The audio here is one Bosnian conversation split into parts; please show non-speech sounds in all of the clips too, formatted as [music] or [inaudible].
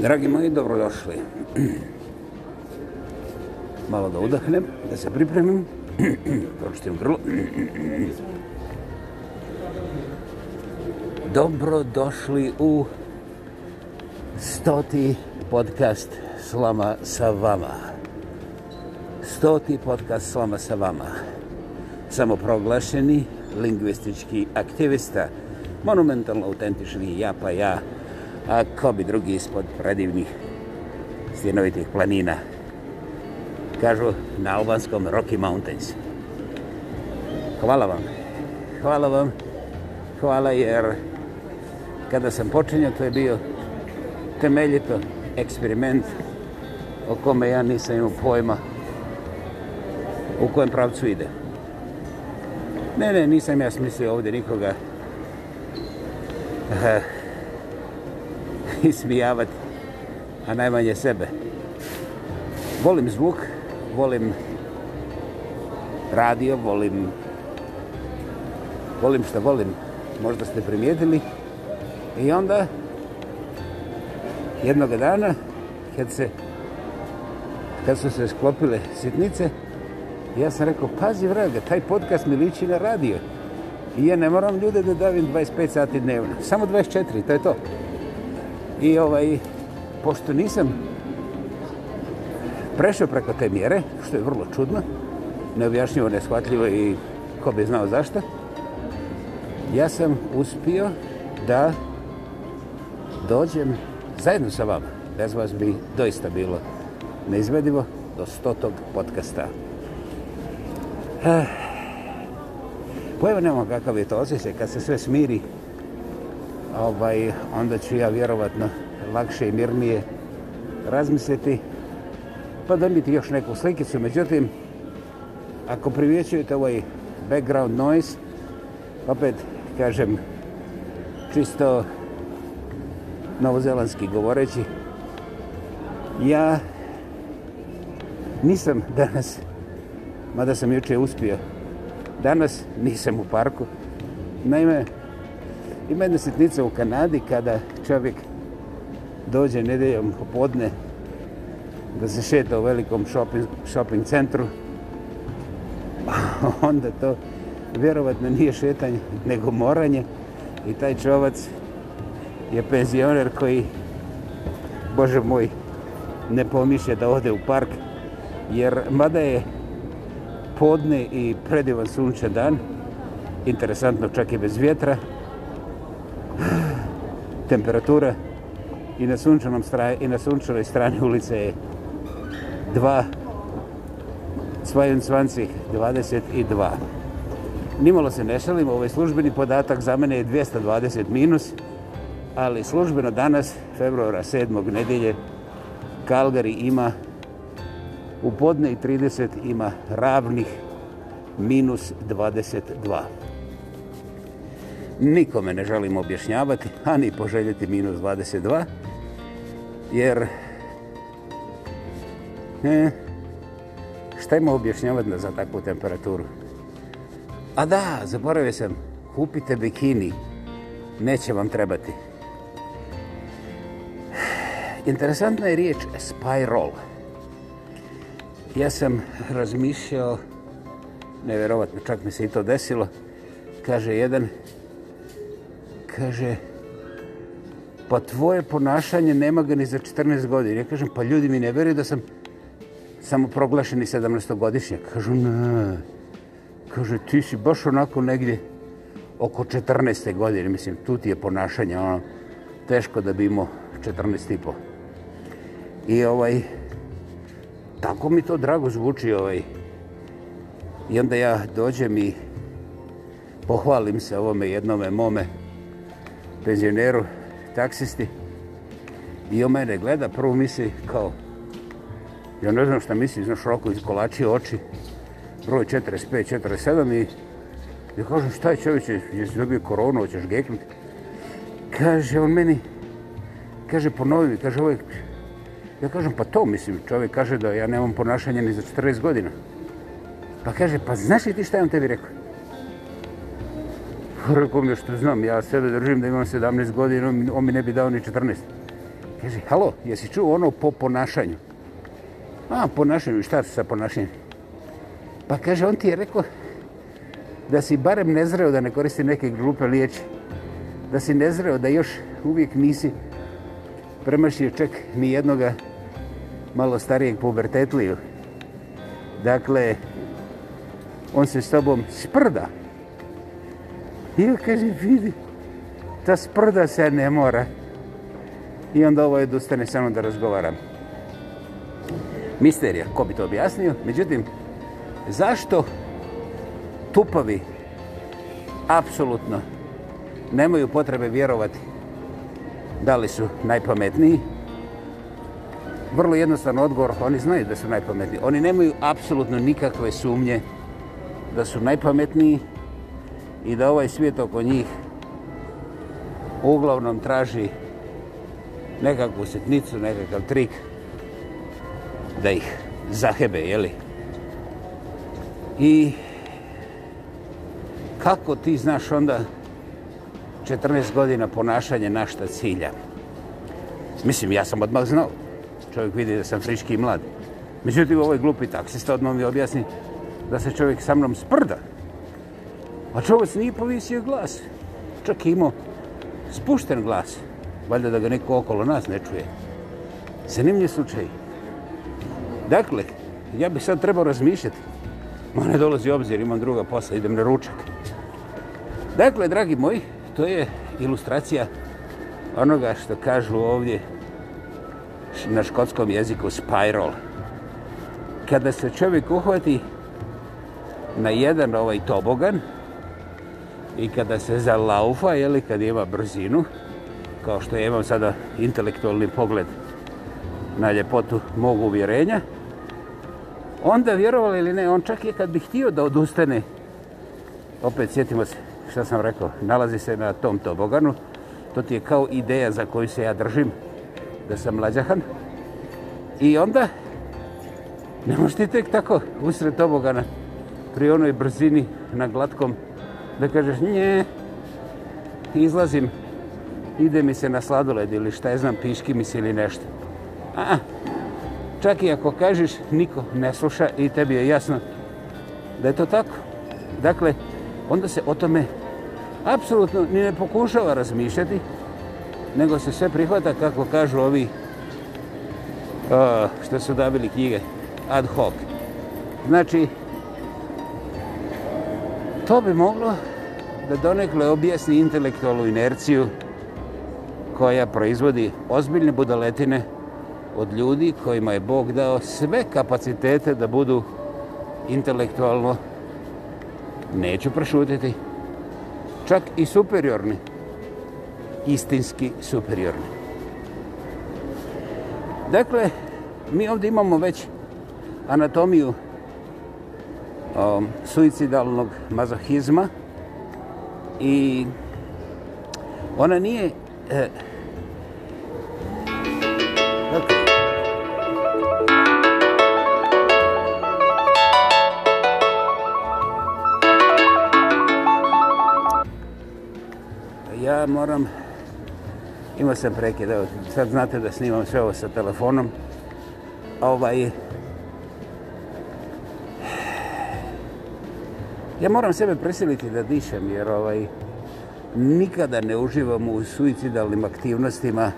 Dragi moji, dobrodošli. Malo da udahnem, da se pripremim. Pročitim grlo. Dobrodošli u stoti podcast Slama sa vama. Stoti podcast Slama sa vama. Samoproglašeni lingvistički aktivista, monumentalno autentični ja pa ja, a ko bi drugi ispod predivnih stjenovitih planina. Kažu na albanskom Rocky Mountains. Hvala vam. Hvala vam. Hvala jer kada sam počinjao, to je bio temeljito eksperiment o kome ja nisam imao pojma u kojem pravcu ide. Ne, ne, nisam ja smislio ovdje nikoga [laughs] ismijavati, a najmanje sebe. Volim zvuk, volim radio, volim volim što volim, možda ste primijetili. I onda, jednog dana, kad se kad su se sklopile sitnice, ja sam rekao, pazi vraga, taj podcast mi liči na radio. I ja ne moram ljude da davim 25 sati dnevno. Samo 24, to je to. I ovaj, pošto nisam prešao preko te mjere, što je vrlo čudno, neobjašnjivo, neshvatljivo i ko bi znao zašto, ja sam uspio da dođem zajedno sa vama. Bez vas bi doista bilo neizvedivo do stotog podcasta. Eh, Pojavno nemam kakav je to osjećaj kad se sve smiri ovaj, onda ću ja vjerovatno lakše i mirnije razmisliti. Pa da mi ti još neku slikicu. Međutim, ako privjećujete ovaj background noise, opet kažem čisto novozelandski govoreći, ja nisam danas, mada sam juče uspio, danas nisam u parku. Naime, Ima jedna sitnica u Kanadi kada čovjek dođe nedeljom popodne da se šeta u velikom shopping, shopping centru. [laughs] Onda to vjerovatno nije šetanje, nego moranje. I taj čovac je penzioner koji, bože moj, ne pomišlja da ode u park. Jer mada je podne i predivan sunčan dan, interesantno čak i bez vjetra, temperature i na sunčanom straj, i na sunčanoj strani ulice je 2 svajun svancih 22. Nimalo se ne šalim, ovaj službeni podatak za mene je 220 minus, ali službeno danas, februara 7. nedelje, Kalgari ima u podne i 30 ima ravnih minus 22 nikome ne želim objašnjavati, ani poželjeti minus 22, jer e, šta ima objašnjavati za takvu temperaturu? A da, zaboravio sam, kupite bikini, neće vam trebati. Interesantna je riječ spiral. Ja sam razmišljao, nevjerovatno, čak mi se i to desilo, kaže jedan kaže, pa tvoje ponašanje nema ga ni za 14 godina. Ja kažem, pa ljudi mi ne veruju da sam samo proglašeni 17-godišnje. Kažu, ne. Kaže, ti si baš onako negdje oko 14. godine. Mislim, tu ti je ponašanje, ono, teško da bi imao 14 i po. I ovaj, tako mi to drago zvuči, ovaj. I onda ja dođem i pohvalim se ovome jednome mome, penzioneru, taksisti i on mene gleda, prvo misli kao ja ne znam šta misli, znaš, roko izkolačio oči broj 45, 47 i ja kažem šta je čovječe, jesi dobio koronu, hoćeš geknuti kaže on meni kaže ponovi mi, kaže ovaj ja kažem pa to mislim, čovjek kaže da ja nemam ponašanja ni za 40 godina pa kaže pa znaš li ti šta je on tebi rekao Rekom još što znam, ja sebe držim da imam 17 godina, on, on mi ne bi dao ni 14. Kaže, halo, jesi čuo ono po ponašanju? A, ponašanju, šta sa ponašanjem? Pa kaže, on ti je rekao da si barem nezreo da ne koristi neke glupe liječi. Da si nezreo da još uvijek nisi premašio čak ni jednoga malo starijeg pubertetliju. Dakle, on se s tobom sprda. I ja kažem, vidi, ta sprda se ne mora. I onda ovo jednostane sa mnom da razgovaram. Misterija, ko bi to objasnio? Međutim, zašto tupavi apsolutno nemaju potrebe vjerovati da li su najpametniji? Vrlo jednostavan odgovor, oni znaju da su najpametniji. Oni nemaju apsolutno nikakve sumnje da su najpametniji i da ovaj svijet oko njih uglavnom traži nekakvu sitnicu, nekakav trik da ih zahebe, jeli? I kako ti znaš onda 14 godina ponašanje našta cilja? Mislim, ja sam odmah znao. Čovjek vidi da sam friški i mlad. Međutim, ovaj glupi taksista odmah mi objasni da se čovjek sa mnom sprda. A čovjek se nije povisio glas. Čak je imao spušten glas. Valjda da ga neko okolo nas ne čuje. Zanimljiv slučaj. Dakle, ja bih sad trebao razmišljati. Ma ne dolazi obzir, imam druga posla, idem na ručak. Dakle, dragi moji, to je ilustracija onoga što kažu ovdje na škotskom jeziku spiral. Kada se čovjek uhvati na jedan ovaj tobogan, i kada se zalaufa, jeli, kad ima brzinu, kao što ja imam sada intelektualni pogled na ljepotu mogu uvjerenja, onda, vjerovali ili ne, on čak i kad bi htio da odustane, opet sjetimo se šta sam rekao, nalazi se na tom toboganu, to ti je kao ideja za koju se ja držim, da sam mlađahan, i onda ne možete tek tako usred tobogana pri onoj brzini na glatkom toboganu da kažeš nje, izlazim, ide mi se na sladoled ili šta je znam, piški mi se ili nešto. A, čak i ako kažeš, niko ne sluša i tebi je jasno da je to tako. Dakle, onda se o tome apsolutno ni ne pokušava razmišljati, nego se sve prihvata kako kažu ovi uh, što su davili knjige ad hoc. Znači, to bi moglo da donekle objasni intelektualnu inerciju koja proizvodi ozbiljne budaletine od ljudi kojima je Bog dao sve kapacitete da budu intelektualno neću prešutiti čak i superiorni istinski superiorni dakle mi ovdje imamo već anatomiju um, suicidalnog mazohizma i ona nije e, okay. ja moram imao sam prekida sad znate da snimam sve ovo sa telefonom ovaj Ja moram sebe presiliti da dišem, jer ovaj, nikada ne uživam u suicidalnim aktivnostima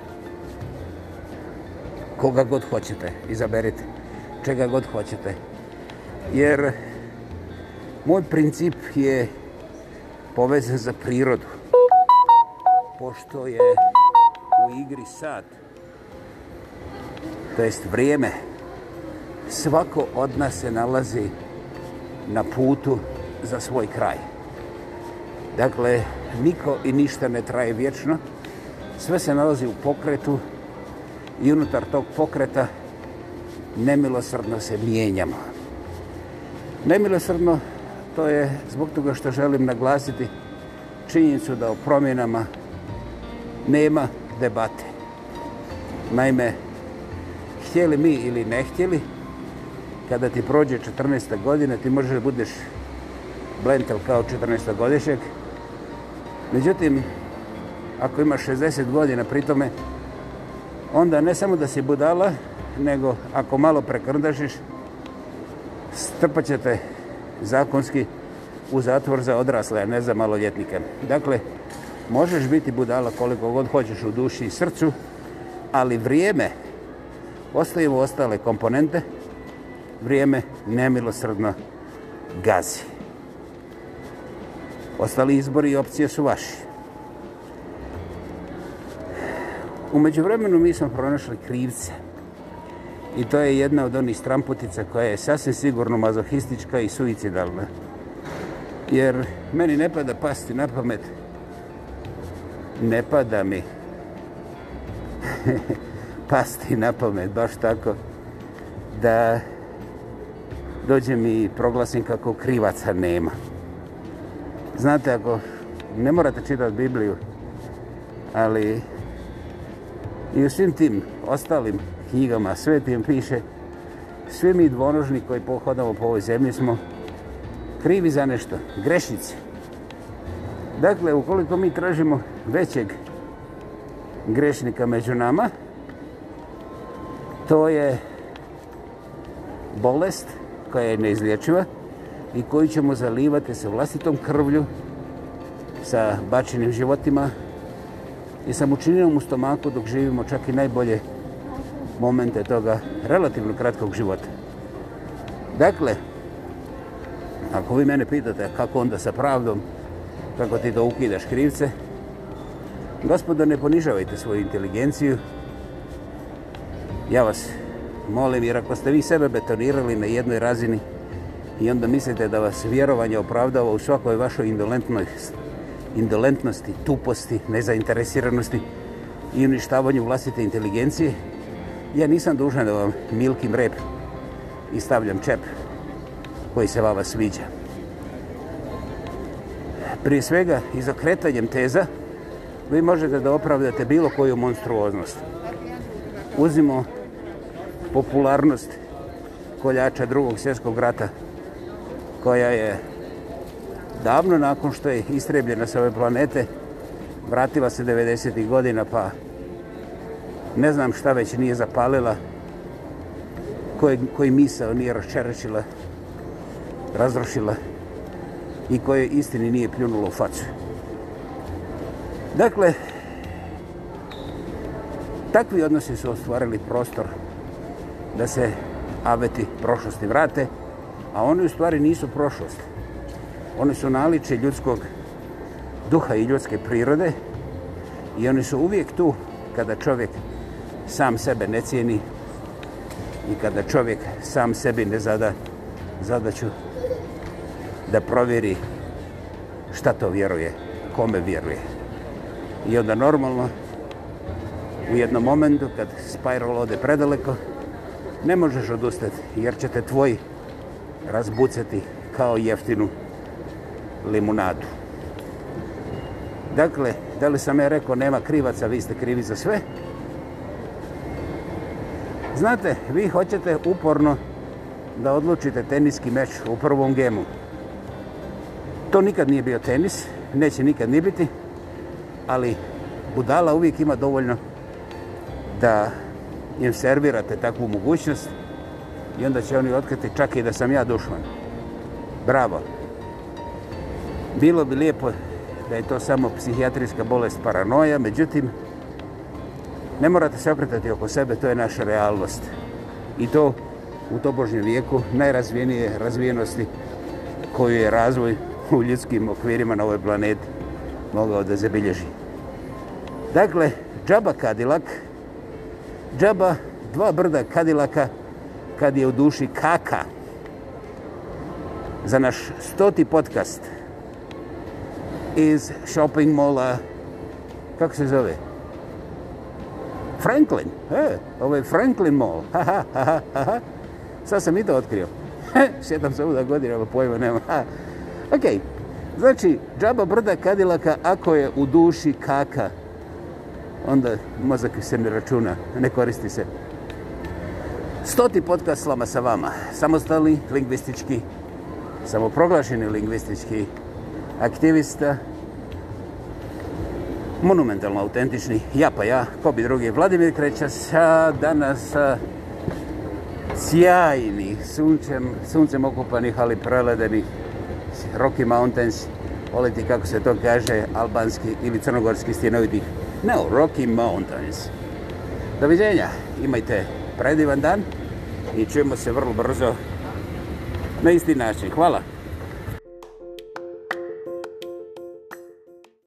koga god hoćete, izaberite, čega god hoćete. Jer moj princip je povezan za prirodu. Pošto je u igri sad, to jest vrijeme, svako od nas se nalazi na putu za svoj kraj. Dakle, niko i ništa ne traje vječno. Sve se nalazi u pokretu i unutar tog pokreta nemilosrdno se mijenjamo. Nemilosrdno to je zbog toga što želim naglasiti činjenicu da o promjenama nema debate. Naime, htjeli mi ili ne htjeli, kada ti prođe 14. godina, ti možeš da budeš Blentel kao 14-godišnjak. Međutim, ako imaš 60 godina pri tome, onda ne samo da si budala, nego ako malo prekrndašiš, strpat će te zakonski u zatvor za odrasle, a ne za maloljetnike. Dakle, možeš biti budala koliko god hoćeš u duši i srcu, ali vrijeme, ostaju ostale komponente, vrijeme nemilosrdno gazi. Ostali izbori i opcije su vaši. Umeđu vremenu mi smo pronašli krivce. I to je jedna od onih stramputica koja je sasvim sigurno mazohistička i suicidalna. Jer meni ne pada pasti na pamet. Ne pada mi. [laughs] pasti na pamet, baš tako. Da dođe mi proglasim kako krivaca nema. Znate, ako ne morate čitati Bibliju, ali i u svim tim ostalim knjigama, sve tim piše, svi mi dvonožni koji pohodamo po ovoj zemlji smo krivi za nešto, grešnici. Dakle, ukoliko mi tražimo većeg grešnika među nama, to je bolest koja je neizlječiva, i koju ćemo zalivati sa vlastitom krvlju, sa bačenim životima i sa mučinjenom u stomaku dok živimo čak i najbolje momente toga relativno kratkog života. Dakle, ako vi mene pitate kako onda sa pravdom, kako ti to ukidaš krivce, gospodo, ne ponižavajte svoju inteligenciju. Ja vas molim, jer ako ste vi sebe betonirali na jednoj razini, i onda mislite da vas vjerovanje opravdava u svakoj vašoj indolentnosti, tuposti, nezainteresiranosti i uništavanju vlastite inteligencije, ja nisam dužan da vam milkim rep i stavljam čep koji se vama sviđa. Prije svega, izokretanjem teza, vi možete da opravdate bilo koju monstruoznost. Uzimo popularnost koljača drugog svjetskog rata koja je davno nakon što je istrebljena sa ove planete, vratila se 90. godina, pa ne znam šta već nije zapalila, koji, koji misao nije raščerećila, razrošila i koje istini nije pljunulo u facu. Dakle, takvi odnosi su ostvarili prostor da se aveti prošlosti vrate, a one u stvari nisu prošlost. One su naliče ljudskog duha i ljudske prirode i one su uvijek tu kada čovjek sam sebe ne cijeni i kada čovjek sam sebi ne zada zadaću da provjeri šta to vjeruje, kome vjeruje. I onda normalno u jednom momentu kad spiral ode predaleko ne možeš odustati jer će te tvoji razbucati kao jeftinu limunadu. Dakle, da li sam ja rekao nema krivaca, vi ste krivi za sve? Znate, vi hoćete uporno da odlučite teniski meč u prvom gemu. To nikad nije bio tenis, neće nikad ni biti, ali budala uvijek ima dovoljno da im servirate takvu mogućnost i onda će oni otkriti čak i da sam ja dušman. Bravo. Bilo bi lijepo da je to samo psihijatrijska bolest paranoja, međutim, ne morate se opretati oko sebe, to je naša realnost. I to u tobožnjem vijeku najrazvijenije razvijenosti koju je razvoj u ljudskim okvirima na ovoj planeti mogao da zabilježi. Dakle, džaba kadilak, džaba dva brda kadilaka, kad je u duši kaka za naš stoti podcast iz shopping mola kako se zove? Franklin. E, ovo je Franklin Mall. [laughs] Ha, ha, ha, ha. Sad sam i to otkrio. [laughs] Sjetam se ovdje godine, ali pojma nema. Ha. Ok. Znači, džaba brda kadilaka, ako je u duši kaka, onda mozak se ne računa, ne koristi se stoti podcast slama sa vama. Samostalni lingvistički, samoproglašeni lingvistički aktivista. Monumentalno autentični, ja pa ja, ko bi drugi, Vladimir Kreća sa danas a, sjajni suncem, suncem okupanih, ali preledenih Rocky Mountains, oleti kako se to kaže, albanski ili crnogorski stjenovitih. No, Rocky Mountains. Doviđenja, imajte predivan dan i čujemo se vrlo brzo na isti način. Hvala.